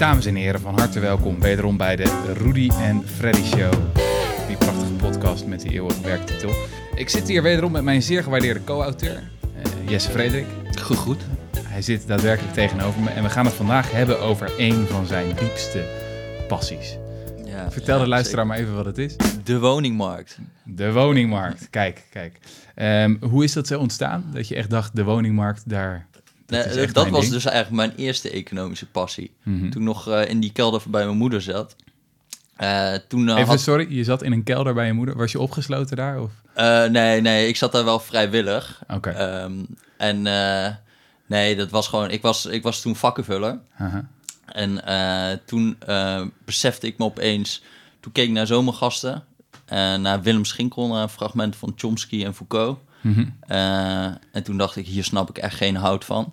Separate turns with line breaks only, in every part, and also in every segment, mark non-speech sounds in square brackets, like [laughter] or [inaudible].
Dames en heren, van harte welkom wederom bij de Rudy en Freddy Show. Die prachtige podcast met die eeuwige werktitel. Ik zit hier wederom met mijn zeer gewaardeerde co-auteur, eh, Jesse Frederik.
Gegroet.
Hij zit daadwerkelijk tegenover me en we gaan het vandaag hebben over een van zijn diepste passies.
Ja,
Vertel
ja,
de luisteraar maar even wat het is.
De woningmarkt.
De woningmarkt. Kijk, kijk. Ehm, hoe is dat zo ontstaan? Dat je echt dacht, de woningmarkt, daar...
Nee, Dat,
echt mijn
was
ding.
dus eigenlijk mijn eerste economische passie.
Mhm.
Toen ik nog eh, in die kelder bij mijn moeder zat. Eh, toen eh,
Even,
had...
sorry, je zat in een kelder bij je moeder. Was je opgesloten daar? Of?
nee, nee, ik zat daar wel vrijwillig.
Oké.
Ehm, en nee, dat was gewoon... Ik was, ik was toen vakkenvuller.
Haha.
En toen besefte ik me opeens... Toen keek ik naar zomergasten. naar Willem Schinkel, naar een fragment van Chomsky en Foucault.
Mhm.
En toen dacht ik, hier snap ik echt geen hout van.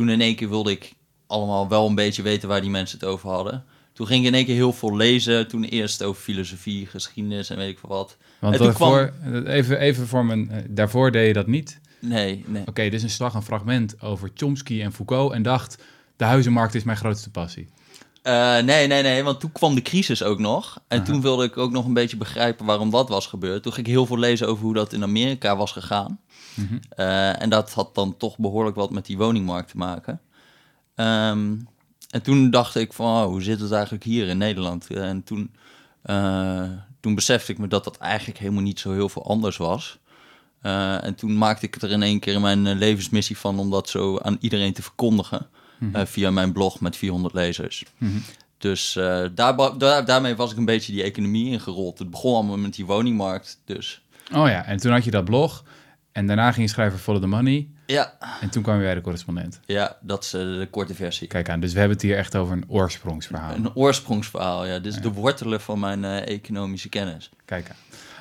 Toen in één keer wilde ik allemaal wel een beetje weten waar die mensen het over hadden. Toen ging ik in één keer heel veel lezen. Toen eerst over filosofie, geschiedenis en weet ik veel wat.
Want
En toen
daarvoor, even, even voor mijn... daarvoor deed je dat niet.
Nee, nee.
Oké, dus een slag een fragment over Chomsky en Foucault en dacht... De huizenmarkt is mijn grootste passie.
Eh, nee, nee, nee, want toen kwam de crisis ook nog. En toen wilde ik ook nog een beetje begrijpen waarom dat was gebeurd. Toen ging ik heel veel lezen over hoe dat in Amerika was gegaan.
Mhm.
Eh, en dat had dan toch behoorlijk wat met die woningmarkt te maken. Ehm, en toen dacht ik van, oh, hoe zit het eigenlijk hier in Nederland? En toen, eh, toen besefte ik me dat dat eigenlijk helemaal niet zo heel veel anders was. En toen maakte ik er in één keer mijn levensmissie van om dat zo aan iedereen te verkondigen.
Mhm.
eh, via mijn blog met 400 lezers.
Mhm.
Dus eh, daar, daarmee was ik een beetje die economie ingerold. Het begon allemaal met die woningmarkt. Dus
Oh ja, en toen had je dat blog. En daarna ging je schrijven Follow the Money.
ja,
En toen kwam je bij de correspondent.
ja dat is eh, de korte versie.
Kijk aan, dus we hebben het hier echt over een oorsprongsverhaal.
Een oorsprongsverhaal, ja. Dit is de wortelen van mijn economische kennis.
Kijk aan.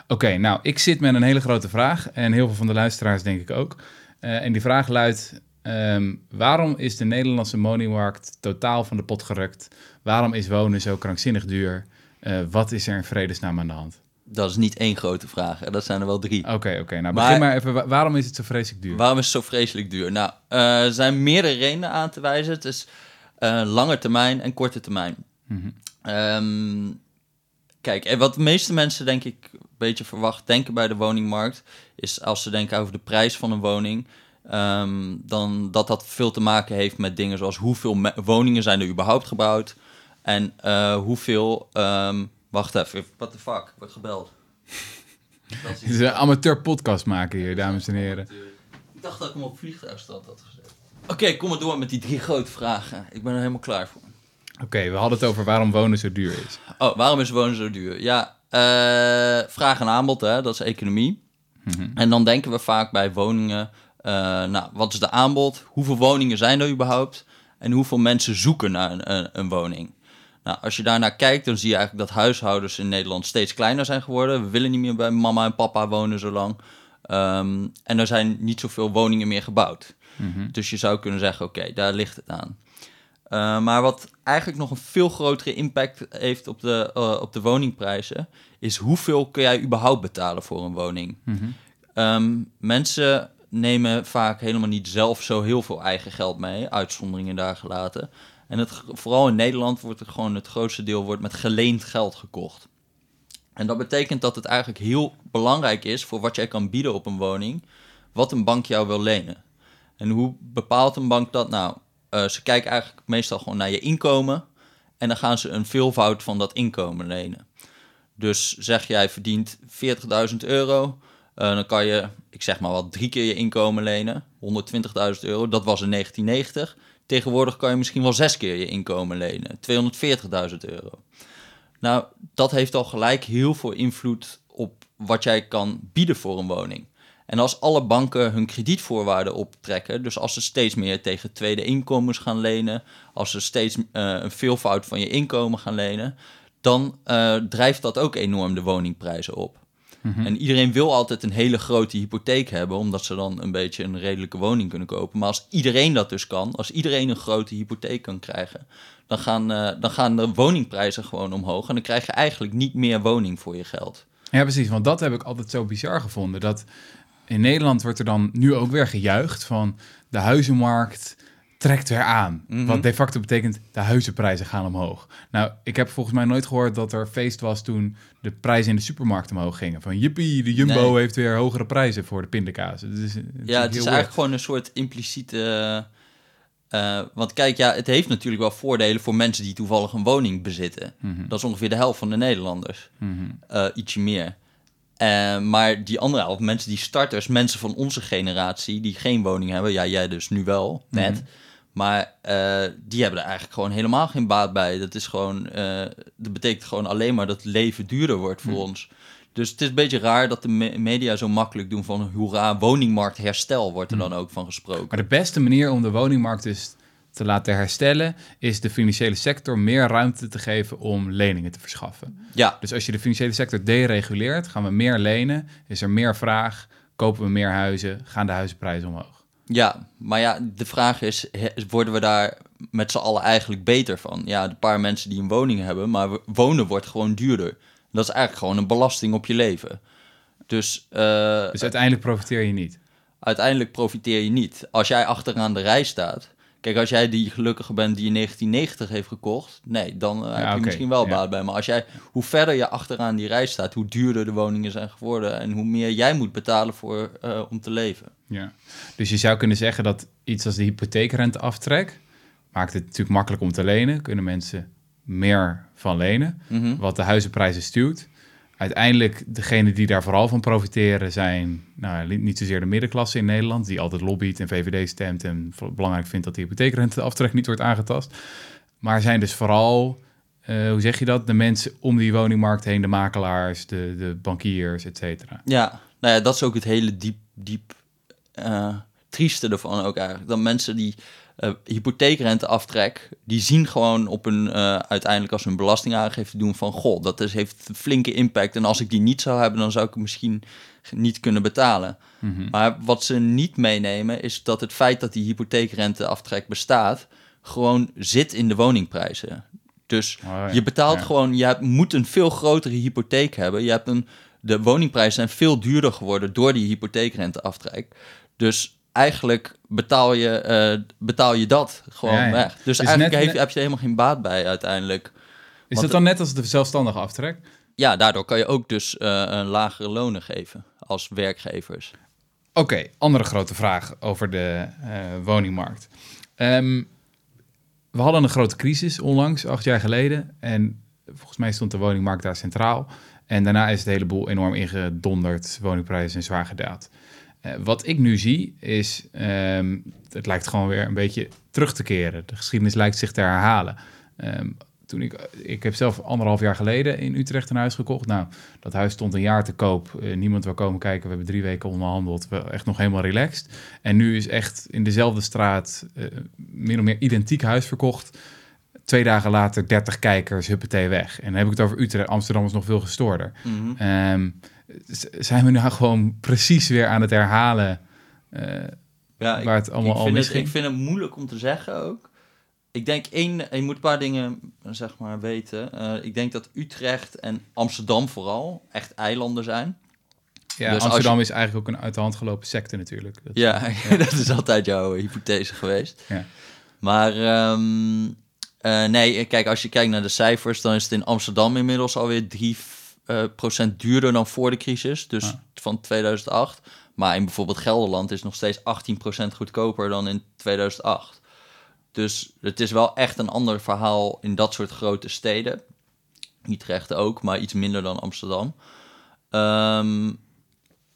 Oké, nou, ik zit met een hele grote vraag. En heel veel van de luisteraars denk ik ook. En die vraag luidt... ehm, waarom is de Nederlandse woningmarkt totaal van de pot gerukt? Waarom is wonen zo krankzinnig duur? Eh, wat is er in vredesnaam aan de hand?
Dat is niet één grote vraag, dat zijn er wel drie.
Oké, oké. nou, begin maar even. Wa- Waarom is het zo vreselijk duur?
Waarom is het zo vreselijk duur? Nou, eh, er zijn meerdere redenen aan te wijzen. Het is eh, lange termijn en korte termijn.
Mhm.
Ehm, kijk, en wat de meeste mensen denk ik een beetje verwacht denken bij de woningmarkt, is als ze denken over de prijs van een woning, ehm, dan dat dat veel te maken heeft met dingen zoals hoeveel woningen zijn er überhaupt gebouwd en eh, hoeveel, ehm, wacht even, what the fuck, ik word gebeld. [laughs] Dat is
Het is een amateur podcast maken hier, dames en heren.
ik dacht dat ik hem op vliegtuigstand had gezet. Oké, kom maar door met die drie grote vragen. Ik ben er helemaal klaar voor.
Oké, we hadden het over waarom wonen zo duur is.
Oh, waarom is wonen zo duur? Ja, eh, vraag en aanbod, hè, dat is economie.
Mhm.
En dan denken we vaak bij woningen, nou, wat is de aanbod? Hoeveel woningen zijn er überhaupt? En hoeveel mensen zoeken naar een, een, een woning? Nou, als je daarnaar kijkt, dan zie je eigenlijk dat huishoudens in Nederland steeds kleiner zijn geworden. We willen niet meer bij mama en papa wonen zo lang. Ehm, en er zijn niet zoveel woningen meer gebouwd.
Mhm.
Dus je zou kunnen zeggen, oké, daar ligt het aan. Uh, maar wat eigenlijk nog een veel grotere impact heeft op de, uh, op de woningprijzen, is hoeveel kun jij überhaupt betalen voor een woning?
Mhm.
Um, mensen nemen vaak helemaal niet zelf zo heel veel eigen geld mee, uitzonderingen daar gelaten. En het, vooral in Nederland wordt er gewoon het grootste deel wordt met geleend geld gekocht. En dat betekent dat het eigenlijk heel belangrijk is voor wat jij kan bieden op een woning, wat een bank jou wil lenen. En hoe bepaalt een bank dat? Nou, uh, ze kijken eigenlijk meestal gewoon naar je inkomen en dan gaan ze een veelvoud van dat inkomen lenen. Dus zeg jij verdient 40.000 euro, uh, dan kan je, ik zeg maar wat, drie keer je inkomen lenen, 120.000 euro, dat was in 1990. Tegenwoordig kan je misschien wel zes keer je inkomen lenen, 240.000 euro. Nou, dat heeft al gelijk heel veel invloed op wat jij kan bieden voor een woning. En als alle banken hun kredietvoorwaarden optrekken, dus als ze steeds meer tegen tweede inkomens gaan lenen, als ze steeds uh, een veelvoud van je inkomen gaan lenen, dan uh, drijft dat ook enorm de woningprijzen op. Mm -hmm. En iedereen wil altijd een hele grote hypotheek hebben, omdat ze dan een beetje een redelijke woning kunnen kopen. Maar als iedereen dat dus kan, als iedereen een grote hypotheek kan krijgen, dan gaan, uh, dan gaan de woningprijzen gewoon omhoog. En dan krijg je eigenlijk niet meer woning voor je geld.
Ja, precies. Want dat heb ik altijd zo bizar gevonden. Dat in Nederland wordt er dan nu ook weer gejuicht van de huizenmarkt trekt weer aan.
Mhm.
Wat de facto betekent, de huizenprijzen gaan omhoog. Nou, ik heb volgens mij nooit gehoord dat er feest was toen de prijzen in de supermarkt omhoog gingen. Van jippie, de Jumbo
Nee.
heeft weer hogere prijzen voor de pindakaas. Het is, het
Ja, het is eigenlijk gewoon een soort impliciete. eh, want kijk, ja, het heeft natuurlijk wel voordelen voor mensen die toevallig een woning bezitten.
Mhm.
Dat is ongeveer de helft van de Nederlanders.
Mhm.
eh, ietsje meer. Eh, maar die andere helft, mensen die starters, mensen van onze generatie die geen woning hebben, ja, jij dus nu wel, net. Maar eh, die hebben er eigenlijk gewoon helemaal geen baat bij. Dat is gewoon, eh, dat betekent gewoon alleen maar dat het leven duurder wordt voor
Mhm.
ons. Dus het is een beetje raar dat de me- media zo makkelijk doen van hoera, woningmarktherstel wordt er
Mhm.
dan ook van gesproken.
Maar de beste manier om de woningmarkt dus te laten herstellen, is de financiële sector meer ruimte te geven om leningen te verschaffen.
Ja,
Dus als je de financiële sector dereguleert, gaan we meer lenen, is er meer vraag, kopen we meer huizen, gaan de huizenprijzen omhoog.
Ja, maar ja, de vraag is, worden we daar met z'n allen eigenlijk beter van? Ja, de paar mensen die een woning hebben, maar wonen wordt gewoon duurder. Dat is eigenlijk gewoon een belasting op je leven. Dus, eh,
Dus uiteindelijk profiteer je niet.
uiteindelijk profiteer je niet. Als jij achteraan de rij staat... Kijk, als jij die gelukkige bent die in 1990 heeft gekocht... Nee, dan eh, heb je misschien wel baat bij. Maar als jij, hoe verder je achteraan die rij staat... hoe duurder de woningen zijn geworden... en hoe meer jij moet betalen voor, eh, om te leven.
Ja. Dus je zou kunnen zeggen dat iets als de hypotheekrenteaftrek maakt het natuurlijk makkelijk om te lenen. Kunnen mensen meer van lenen,
Mhm.
wat de huizenprijzen stuwt. Uiteindelijk, degenen die daar vooral van profiteren zijn nou, niet zozeer de middenklasse in Nederland, die altijd lobbyt en VVD stemt en belangrijk vindt dat die hypotheekrenteaftrek niet wordt aangetast. Maar zijn dus vooral, eh, hoe zeg je dat, de mensen om die woningmarkt heen, de makelaars, de, de bankiers, et cetera.
Ja, nou ja, dat is ook het hele diep, diep eh, trieste ervan ook eigenlijk. Dat mensen die eh hypotheekrenteaftrek, die zien gewoon op hun, eh, uiteindelijk als hun belastingaangifte doen van, goh, dat is, heeft een flinke impact. En als ik die niet zou hebben, dan zou ik het misschien niet kunnen betalen.
Mhm.
Maar wat ze niet meenemen, is dat het feit dat die hypotheekrenteaftrek bestaat, gewoon zit in de woningprijzen. Dus
Oh ja,
je betaalt
ja.
gewoon, je hebt- moet een veel grotere hypotheek hebben. Je hebt een, de woningprijzen zijn veel duurder geworden door die hypotheekrenteaftrek. Dus eigenlijk betaal je, eh, betaal je dat gewoon
Ja, ja.
weg. Dus,
Dus
eigenlijk
net-
heeft, heb je er helemaal geen baat bij uiteindelijk.
Is dat dan net als de zelfstandige aftrek?
Ja, daardoor kan je ook dus eh, een lagere lonen geven als werkgevers.
Oké, andere grote vraag over de eh, woningmarkt. Ehm, we hadden een grote crisis onlangs, acht jaar geleden. En volgens mij stond de woningmarkt daar centraal. En daarna is het hele boel enorm ingedonderd. Woningprijzen zijn zwaar gedaald. Eh, wat ik nu zie is, ehm, het lijkt gewoon weer een beetje terug te keren. De geschiedenis lijkt zich te herhalen. Ehm, toen ik, ik heb zelf anderhalf jaar geleden in Utrecht een huis gekocht. Nou, dat huis stond een jaar te koop. Eh, niemand wil komen kijken. We hebben drie weken onderhandeld. We echt nog helemaal relaxed. En nu is echt in dezelfde straat eh min of meer identiek huis verkocht. Twee dagen later 30 kijkers, huppatee weg. En dan heb ik het over Utrecht. Amsterdam is nog veel gestoorder. Z- zijn we nou gewoon precies weer aan het herhalen eh,
Ja, ik-
waar het allemaal
ik
al
het, ik vind het moeilijk om te zeggen ook. Ik denk één, je moet een paar dingen zeg maar weten. Eh, ik denk dat Utrecht en Amsterdam vooral echt eilanden zijn.
Ja,
dus
Amsterdam is eigenlijk ook een uit de hand gelopen secte natuurlijk. Dat- [laughs]
Ja, dat is altijd jouw hypothese geweest.
Ja.
Maar ehm, eh, nee, kijk, als je kijkt naar de cijfers, dan is het in Amsterdam inmiddels alweer 3 eh, procent duurder dan voor de crisis, dus
Ja.
van 2008. Maar in bijvoorbeeld Gelderland is nog steeds 18% goedkoper dan in 2008. Dus het is wel echt een ander verhaal in dat soort grote steden. Utrecht ook, maar iets minder dan Amsterdam. Ehm,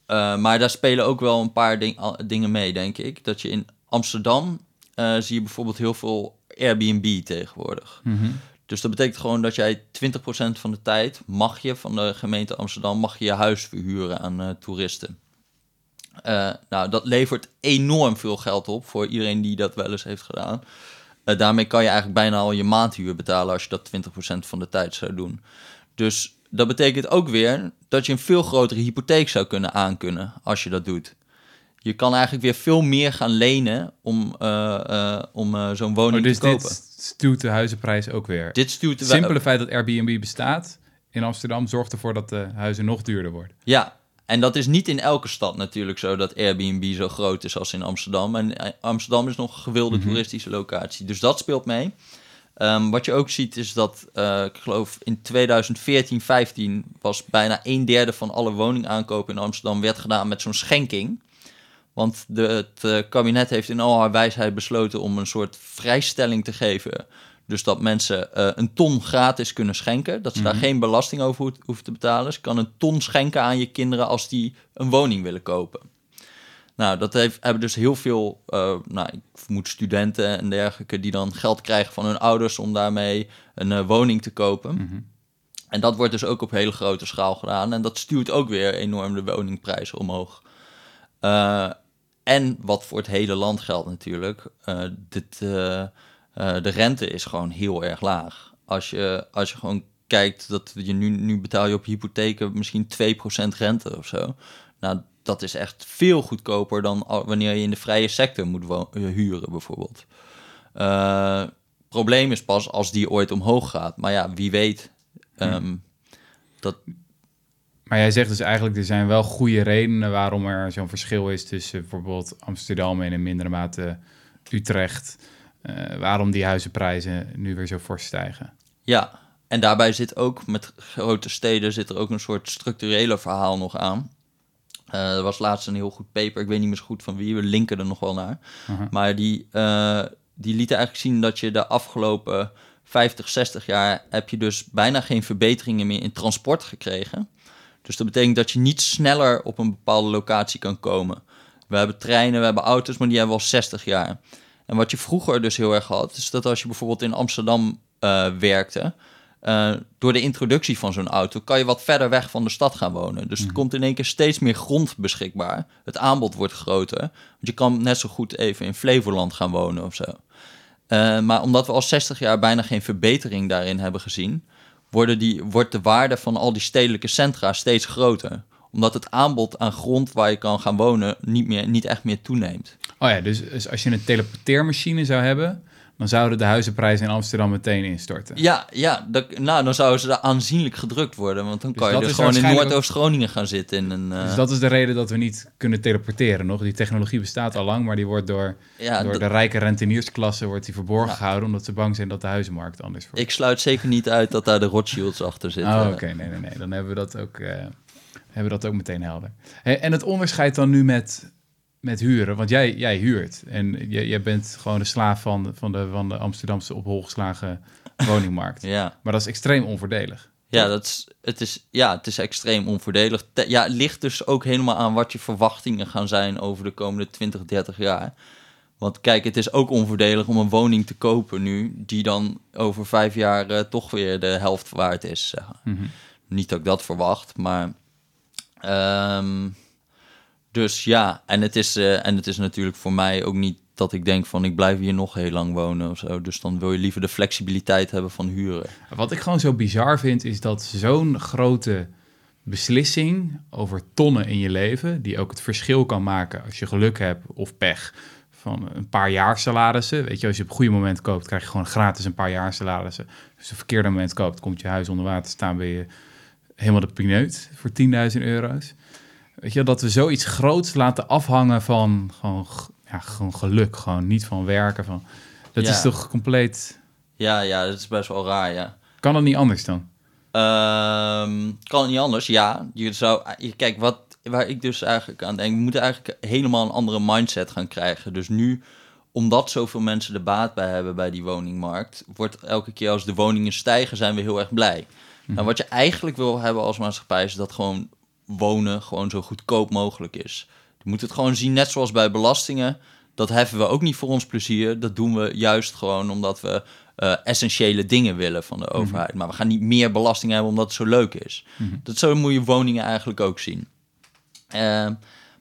eh, maar daar spelen ook wel een paar ding- dingen mee, denk ik. Dat je in Amsterdam eh, zie je bijvoorbeeld heel veel Airbnb tegenwoordig.
Mhm.
Dus dat betekent gewoon dat jij 20% van de tijd mag je van de gemeente Amsterdam mag je, je huis verhuren aan eh, toeristen. Eh, nou, dat levert enorm veel geld op voor iedereen die dat wel eens heeft gedaan. Eh, daarmee kan je eigenlijk bijna al je maandhuur betalen als je dat 20% van de tijd zou doen. Dus dat betekent ook weer dat je een veel grotere hypotheek zou kunnen aankunnen als je dat doet. Je kan eigenlijk weer veel meer gaan lenen om, eh, eh, om eh, zo'n woning
Oh, dus
te kopen.
dit stuwt de huizenprijs ook weer.
Dit stuurt
Het simpele feit dat Airbnb bestaat in Amsterdam zorgt ervoor dat de huizen nog duurder worden.
Ja, En dat is niet in elke stad natuurlijk zo dat Airbnb zo groot is als in Amsterdam. En Amsterdam is nog een gewilde
Mhm.
toeristische locatie. Dus dat speelt mee. Ehm, wat je ook ziet is dat, ik geloof in 2014, 15 was bijna een derde van alle woningaankopen in Amsterdam werd gedaan met zo'n schenking. Want de, het eh, kabinet heeft in al haar wijsheid besloten om een soort vrijstelling te geven. Dus dat mensen eh, een ton gratis kunnen schenken. Dat ze daar geen belasting over hoeft- hoeven te betalen. Ze kan een ton schenken aan je kinderen als die een woning willen kopen. Nou, dat heeft, hebben dus heel veel, eh, nou, ik vermoed studenten en dergelijke, die dan geld krijgen van hun ouders om daarmee een woning te kopen. En dat wordt dus ook op hele grote schaal gedaan. En dat stuurt ook weer enorm de woningprijzen omhoog. Eh, en wat voor het hele land geldt natuurlijk, eh, dit, eh, eh, de rente is gewoon heel erg laag. Als je, als je gewoon kijkt dat je nu, nu betaal je op hypotheken misschien 2% rente of zo. Nou, dat is echt veel goedkoper dan wanneer je in de vrije sector moet huren bijvoorbeeld. Probleem is pas als die ooit omhoog gaat. Maar ja, wie weet. ehm, dat,
Maar jij zegt dus eigenlijk, er zijn wel goede redenen waarom er zo'n verschil is tussen bijvoorbeeld Amsterdam en in mindere mate Utrecht. Eh, waarom die huizenprijzen nu weer zo fors stijgen.
Ja, en daarbij zit ook met grote steden zit er ook een soort structurele verhaal nog aan. Eh, er was laatst een heel goed paper, ik weet niet meer zo goed van wie, we linken er nog wel naar.
Aha.
Maar die, eh, die lieten eigenlijk zien dat je de afgelopen 50, 60 jaar heb je dus bijna geen verbeteringen meer in transport gekregen. Dus dat betekent dat je niet sneller op een bepaalde locatie kan komen. We hebben treinen, we hebben auto's, maar die hebben we al 60 jaar. En wat je vroeger dus heel erg had, is dat als je bijvoorbeeld in Amsterdam eh, werkte, eh, door de introductie van zo'n auto kan je wat verder weg van de stad gaan wonen. Dus er komt in één keer steeds meer grond beschikbaar. Het aanbod wordt groter. Want je kan net zo goed even in Flevoland gaan wonen of zo. Eh, maar omdat we al 60 jaar bijna geen verbetering daarin hebben gezien, worden die, wordt de waarde van al die stedelijke centra steeds groter. Omdat het aanbod aan grond waar je kan gaan wonen niet, meer, niet echt meer toeneemt.
Oh ja, dus, dus als je een teleporteermachine zou hebben, dan zouden de huizenprijzen in Amsterdam meteen instorten.
Ja, ja dat, nou, dan zouden ze aanzienlijk gedrukt worden. Want dan
Dus
kan je
dat
dus gewoon in
waarschijnlijk
Noordoost-Groningen gaan zitten. In een, eh,
Dus dat is de reden dat we niet kunnen teleporteren nog. Die technologie bestaat al lang, maar die wordt door,
ja,
door de rijke renteniersklasse wordt die verborgen
Ja.
gehouden, omdat ze bang zijn dat de huizenmarkt anders wordt.
ik sluit zeker niet uit dat daar de Rothschilds achter zitten.
Oh, oké, nee, nee, nee. Dan hebben we dat ook, eh, hebben we dat ook meteen helder. Hey, en het onderscheid dan nu met, met huren, want jij, jij huurt en jij, jij bent gewoon de slaaf van, van, de, van de Amsterdamse op hol geslagen [laughs] woningmarkt.
Ja.
Maar dat is extreem onvoordelig.
Ja, dat is, het is, ja, het is extreem onvoordelig. Te- ja, het ligt dus ook helemaal aan wat je verwachtingen gaan zijn over de komende 20, 30 jaar. Want kijk, het is ook onvoordelig om een woning te kopen nu, die dan over vijf jaar eh, toch weer de helft waard is.
Mhm.
Niet dat ik dat verwacht, maar. ehm, dus ja, en het, is, eh, en het is natuurlijk voor mij ook niet dat ik denk van ik blijf hier nog heel lang wonen of zo. Dus dan wil je liever de flexibiliteit hebben van huren.
Wat ik gewoon zo bizar vind, is dat zo'n grote beslissing over tonnen in je leven, die ook het verschil kan maken als je geluk hebt of pech van een paar jaar salarissen. Weet je, als je op een goede moment koopt, krijg je gewoon gratis een paar jaar salarissen. Als je op verkeerde moment koopt, komt je huis onder water staan, ben je helemaal de pineut voor 10.000 euro's. Weet je, dat we zoiets groots laten afhangen van gewoon, ja, gewoon geluk, gewoon niet van werken. Van, dat
Ja.
is toch compleet...
Ja, ja, dat is best wel raar, ja.
Kan dat niet anders dan?
Ehm, kan het niet anders? Ja. Je zou, kijk, wat, waar ik dus eigenlijk aan denk, we moeten eigenlijk helemaal een andere mindset gaan krijgen. Dus nu, omdat zoveel mensen er baat bij hebben bij die woningmarkt, wordt elke keer als de woningen stijgen, zijn we heel erg blij. Nou, wat je eigenlijk wil hebben als maatschappij is dat gewoon wonen gewoon zo goedkoop mogelijk is. Je moet het gewoon zien, net zoals bij belastingen. Dat heffen we ook niet voor ons plezier. Dat doen we juist gewoon omdat we eh, essentiële dingen willen van de overheid. Maar we gaan niet meer belasting hebben omdat het zo leuk is. Dat zo moet je woningen eigenlijk ook zien. Eh,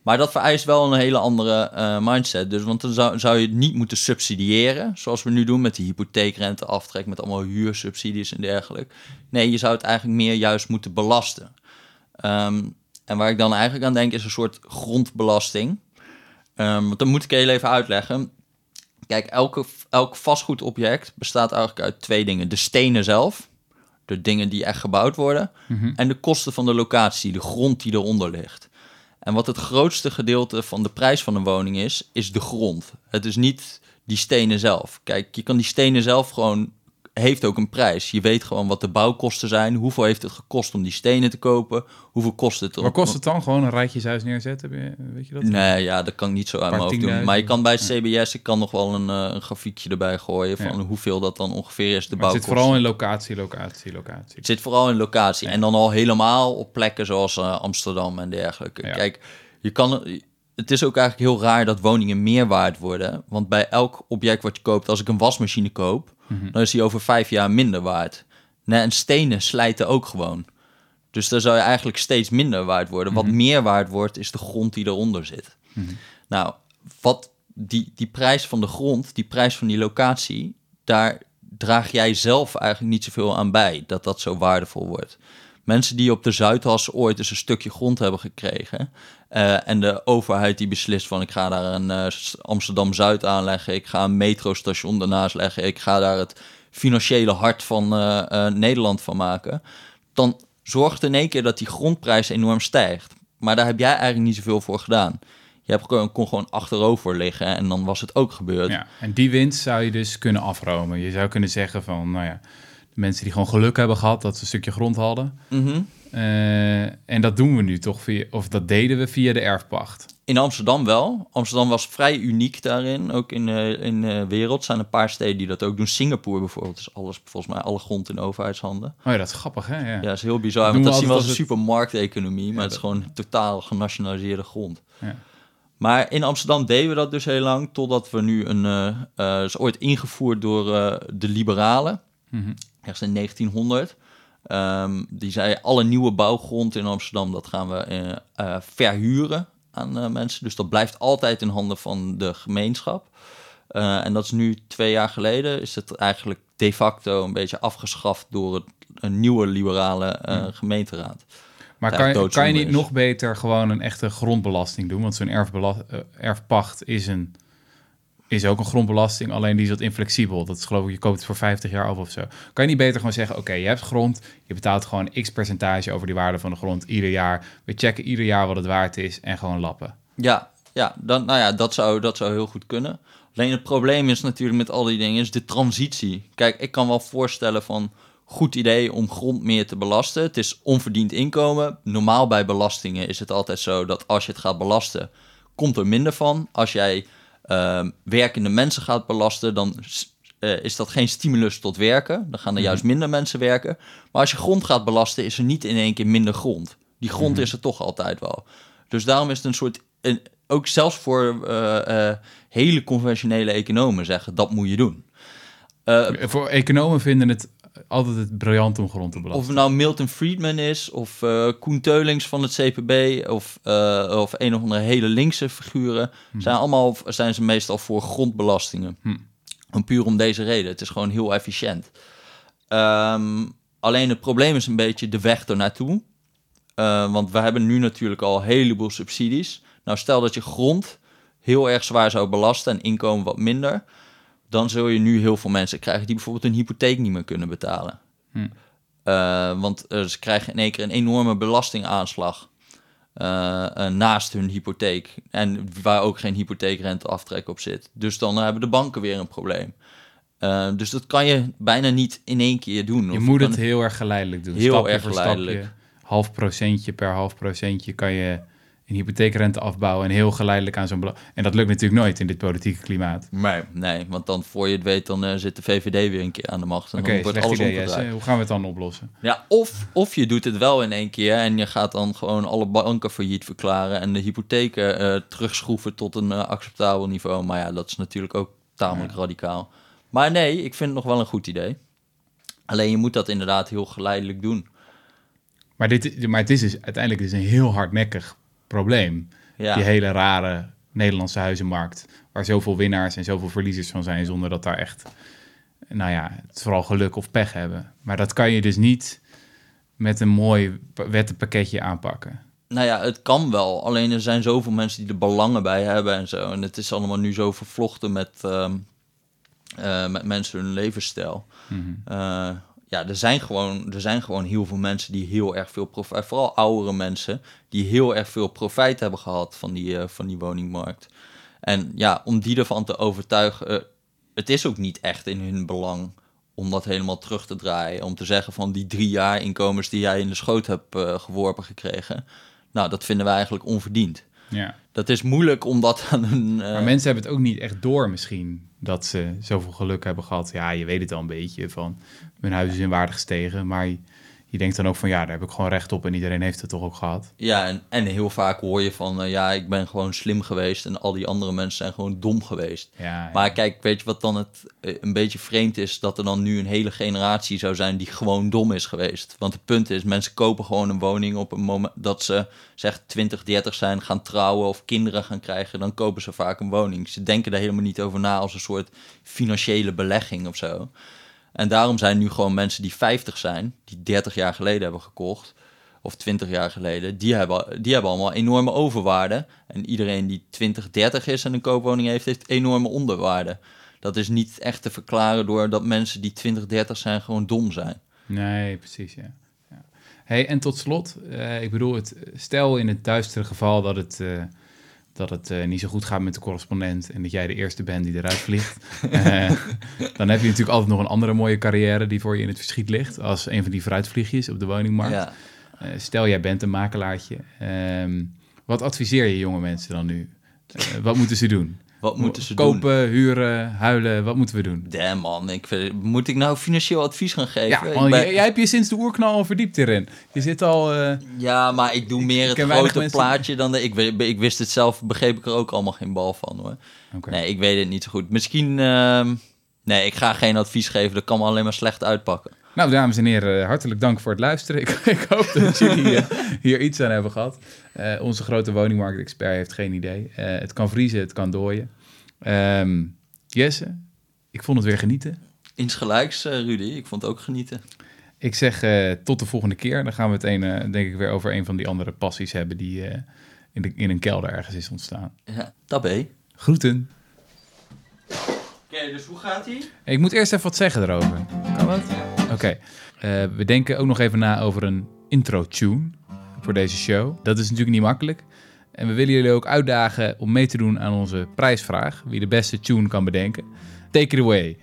maar dat vereist wel een hele andere eh, mindset. Dus, want dan zou, zou je het niet moeten subsidiëren, zoals we nu doen met die hypotheekrenteaftrek, met allemaal huursubsidies en dergelijke. Nee, je zou het eigenlijk meer juist moeten belasten. Ehm, en waar ik dan eigenlijk aan denk is een soort grondbelasting. Ehm, want dan moet ik heel even uitleggen. Kijk, elke, elk vastgoedobject bestaat eigenlijk uit twee dingen. De stenen zelf, de dingen die echt gebouwd worden, en de kosten van de locatie, de grond die eronder ligt. En wat het grootste gedeelte van de prijs van een woning is, is de grond. Het is niet die stenen zelf. Kijk, je kan die stenen zelf gewoon heeft ook een prijs. Je weet gewoon wat de bouwkosten zijn. Hoeveel heeft het gekost om die stenen te kopen? Hoeveel kost het?
Waar kost het dan? Gewoon een rijtjeshuis neerzetten? Weet je dat?
Nee, ja, dat kan ik niet zo uit mijn hoofd doen. Maar je kan bij het CBS, ik kan nog wel een, uh, een grafiekje erbij gooien van hoeveel dat dan ongeveer is de bouwkosten.
Het zit vooral in locatie, locatie, locatie.
Het zit vooral in locatie. En dan al helemaal op plekken zoals uh, Amsterdam en dergelijke. Kijk, je kan het is ook eigenlijk heel raar dat woningen meer waard worden. Want bij elk object wat je koopt, als ik een wasmachine koop, mhm. dan is die over vijf jaar minder waard. Nee, en stenen slijten ook gewoon. Dus dan zou je eigenlijk steeds minder waard worden. Wat mhm. meer waard wordt, is de grond die eronder zit. Mhm. Nou, wat die, die prijs van de grond, die prijs van die locatie, daar draag jij zelf eigenlijk niet zoveel aan bij dat dat zo waardevol wordt. Mensen die op de Zuidas ooit eens een stukje grond hebben gekregen. Uh, en de overheid die beslist van ik ga daar een uh, Amsterdam-Zuid aanleggen. Ik ga een metrostation daarnaast leggen. Ik ga daar het financiële hart van uh, Nederland van maken. Dan zorgt in één keer dat die grondprijs enorm stijgt. Maar daar heb jij eigenlijk niet zoveel voor gedaan. Je hebt, kon gewoon achterover liggen en dan was het ook gebeurd.
Ja, en die winst zou je dus kunnen afromen. Je zou kunnen zeggen van, nou ja, mensen die gewoon geluk hebben gehad dat ze een stukje grond hadden.
Mhm.
Eh, en dat doen we nu toch via, of dat deden we via de erfpacht.
In Amsterdam wel. Amsterdam was vrij uniek daarin, ook in, uh, in de wereld. Er zijn een paar steden die dat ook doen. Singapore bijvoorbeeld is alles, volgens mij alle grond in overheidshanden.
Oh ja, dat is grappig hè? Ja,
ja dat is heel bizar, want dat zien we als een supermarkteconomie, maar het is gewoon totaal genationaliseerde grond.
Ja.
Maar in Amsterdam deden we dat dus heel lang, totdat we nu een, uh, is ooit ingevoerd door de liberalen.
Mm
ergens in 1900. Ehm, die zei, alle nieuwe bouwgrond in Amsterdam, dat gaan we uh, verhuren aan uh, mensen. Dus dat blijft altijd in handen van de gemeenschap. En dat is nu twee jaar geleden, is het eigenlijk de facto een beetje afgeschaft door het, een nieuwe liberale hmm. gemeenteraad.
Maar kan, je, kan je niet nog beter gewoon een echte grondbelasting doen? Want zo'n erfpacht is een is ook een grondbelasting, alleen die is wat inflexibel. Dat is geloof ik, je koopt het voor 50 jaar af of zo. Kan je niet beter gewoon zeggen, oké, je hebt grond, je betaalt gewoon x percentage over die waarde van de grond ieder jaar. We checken ieder jaar wat het waard is en gewoon lappen.
Ja, ja, dan, nou ja, dat zou, dat zou heel goed kunnen. Alleen het probleem is natuurlijk met al die dingen, is de transitie. Kijk, ik kan wel voorstellen van, goed idee om grond meer te belasten. Het is onverdiend inkomen. Normaal bij belastingen is het altijd zo dat als je het gaat belasten, komt er minder van. Als jij uh, werkende mensen gaat belasten, dan uh, is dat geen stimulus tot werken. Dan gaan er mhm. juist minder mensen werken. Maar als je grond gaat belasten, is er niet in één keer minder grond. Die grond mhm. is er toch altijd wel. Dus daarom is het een soort. Een, ook zelfs voor uh, hele conventionele economen zeggen dat moet je doen.
voor economen vinden het altijd het briljant om grond te belasten.
Of het nou Milton Friedman is, of uh, Koen Teulings van het CPB, of, uh, of een of andere hele linkse figuren, hm. zijn allemaal zijn ze meestal voor grondbelastingen.
Hm.
En puur om deze reden. Het is gewoon heel efficiënt. Um, alleen het probleem is een beetje de weg ernaartoe. Uh, want we hebben nu natuurlijk al een heleboel subsidies. Nou, stel dat je grond heel erg zwaar zou belasten en inkomen wat minder dan zul je nu heel veel mensen krijgen die bijvoorbeeld een hypotheek niet meer kunnen betalen.
Hm.
Uh, want uh, ze krijgen in één keer een enorme belastingaanslag uh, naast hun hypotheek. En waar ook geen hypotheekrenteaftrek op zit. Dus dan hebben de banken weer een probleem. dus dat kan je bijna niet in één keer doen.
Je moet het heel erg geleidelijk doen.
Heel erg geleidelijk.
Stapje, half procentje per half procentje kan je een hypotheekrente afbouwen en heel geleidelijk aan zo'n En dat lukt natuurlijk nooit in dit politieke klimaat.
Nee, nee want dan voor je het weet, dan uh, zit de VVD weer een keer aan de macht.
Oké, okay, alles idee, Hoe gaan we het dan oplossen?
Ja, of, of je doet het wel in één keer en je gaat dan gewoon alle banken failliet verklaren en de hypotheken uh, terugschroeven tot een uh, acceptabel niveau. Maar ja, dat is natuurlijk ook tamelijk radicaal. Maar nee, ik vind het nog wel een goed idee. Alleen je moet dat inderdaad heel geleidelijk doen.
Maar, dit, maar het is dus uiteindelijk is een heel hardnekkig probleem.
Ja.
Die hele rare Nederlandse huizenmarkt, waar zoveel winnaars en zoveel verliezers van zijn, zonder dat daar echt, nou ja, het vooral geluk of pech hebben. Maar dat kan je dus niet met een mooi wettenpakketje aanpakken.
Nou ja, het kan wel. Alleen er zijn zoveel mensen die er belangen bij hebben en zo. En het is allemaal nu zo vervlochten met, uh, met mensen hun levensstijl.
Mhm.
Uh, ja, er zijn, gewoon, er zijn gewoon heel veel mensen die heel erg veel profijt, vooral oudere mensen, die heel erg veel profijt hebben gehad van die, eh, van die woningmarkt. En ja, om die ervan te overtuigen, eh, het is ook niet echt in hun belang om dat helemaal terug te draaien. Om te zeggen van die drie jaar inkomens die jij in de schoot hebt eh, geworpen gekregen, nou, dat vinden wij eigenlijk onverdiend.
Ja.
Dat is moeilijk om dat aan een... eh,
Maar mensen hebben het ook niet echt door misschien dat ze zoveel geluk hebben gehad. Ja, je weet het al een beetje van mijn huis is in waarde gestegen. Maar je, denkt dan ook van ja, daar heb ik gewoon recht op en iedereen heeft het toch ook gehad.
Ja, en, en heel vaak hoor je van, eh, ja, ik ben gewoon slim geweest en al die andere mensen zijn gewoon dom geweest.
Ja, ja.
Maar kijk, weet je wat dan het eh, een beetje vreemd is? Dat er dan nu een hele generatie zou zijn die gewoon dom is geweest. Want het punt is, mensen kopen gewoon een woning op een moment dat ze zeg 20, 30 zijn, gaan trouwen of kinderen gaan krijgen. Dan kopen ze vaak een woning. Ze denken er helemaal niet over na als een soort financiële belegging of zo. En daarom zijn nu gewoon mensen die 50 zijn, die 30 jaar geleden hebben gekocht, of 20 jaar geleden, die hebben, die hebben allemaal enorme overwaarde. En iedereen die 20, 30 is en een koopwoning heeft, heeft enorme onderwaarde. Dat is niet echt te verklaren door dat mensen die 20, 30 zijn gewoon dom zijn.
Nee, precies, ja. ja. Hey, en tot slot, eh, ik bedoel, het, stel in het duistere geval dat het, eh, dat het eh, niet zo goed gaat met de correspondent en dat jij de eerste bent die eruit vliegt, [laughs] eh, dan heb je natuurlijk altijd nog een andere mooie carrière die voor je in het verschiet ligt, als een van die vooruitvliegjes op de woningmarkt.
Ja.
Eh, stel, jij bent een makelaartje. Ehm, wat adviseer je jonge mensen dan nu? Wat moeten ze doen?
Wat moeten ze doen?
Kopen, huren, huilen, wat moeten we doen?
Damn man, ik, vind- moet ik nou financieel advies gaan geven?
Ja,
Ik
man,
ben-
jij, hebt je sinds de oerknal al verdiept erin. Je zit al... eh,
Ja, maar ik doe meer het grote
mensen-
plaatje dan de... Ik, ik wist het zelf, begreep ik er ook allemaal geen bal van hoor. Nee, ik weet het niet zo goed. Misschien... ehm, nee, ik ga geen advies geven. Dat kan me alleen maar slecht uitpakken.
Nou, dames en heren, hartelijk dank voor het luisteren. [laughs] Ik, ik hoop dat jullie eh, hier iets aan hebben gehad. Eh, onze grote woningmarkt-expert heeft geen idee. Eh, het kan vriezen, het kan dooien. Ehm, Jesse, ik vond het weer genieten.
Insgelijks, eh, Rudy. Ik vond het ook genieten.
Ik zeg eh, tot de volgende keer. Dan gaan we het een, eh, denk ik weer over een van die andere passies hebben die eh, in, de, in een kelder ergens is ontstaan.
Ja, tabé.
Groeten.
Oké, dus hoe gaat ie?
Ik moet eerst even wat zeggen erover. Kan dat? Oké. Eh, we denken ook nog even na over een intro-tune voor deze show. Dat is natuurlijk niet makkelijk. En we willen jullie ook uitdagen om mee te doen aan onze prijsvraag. Wie de beste tune kan bedenken. Take it away.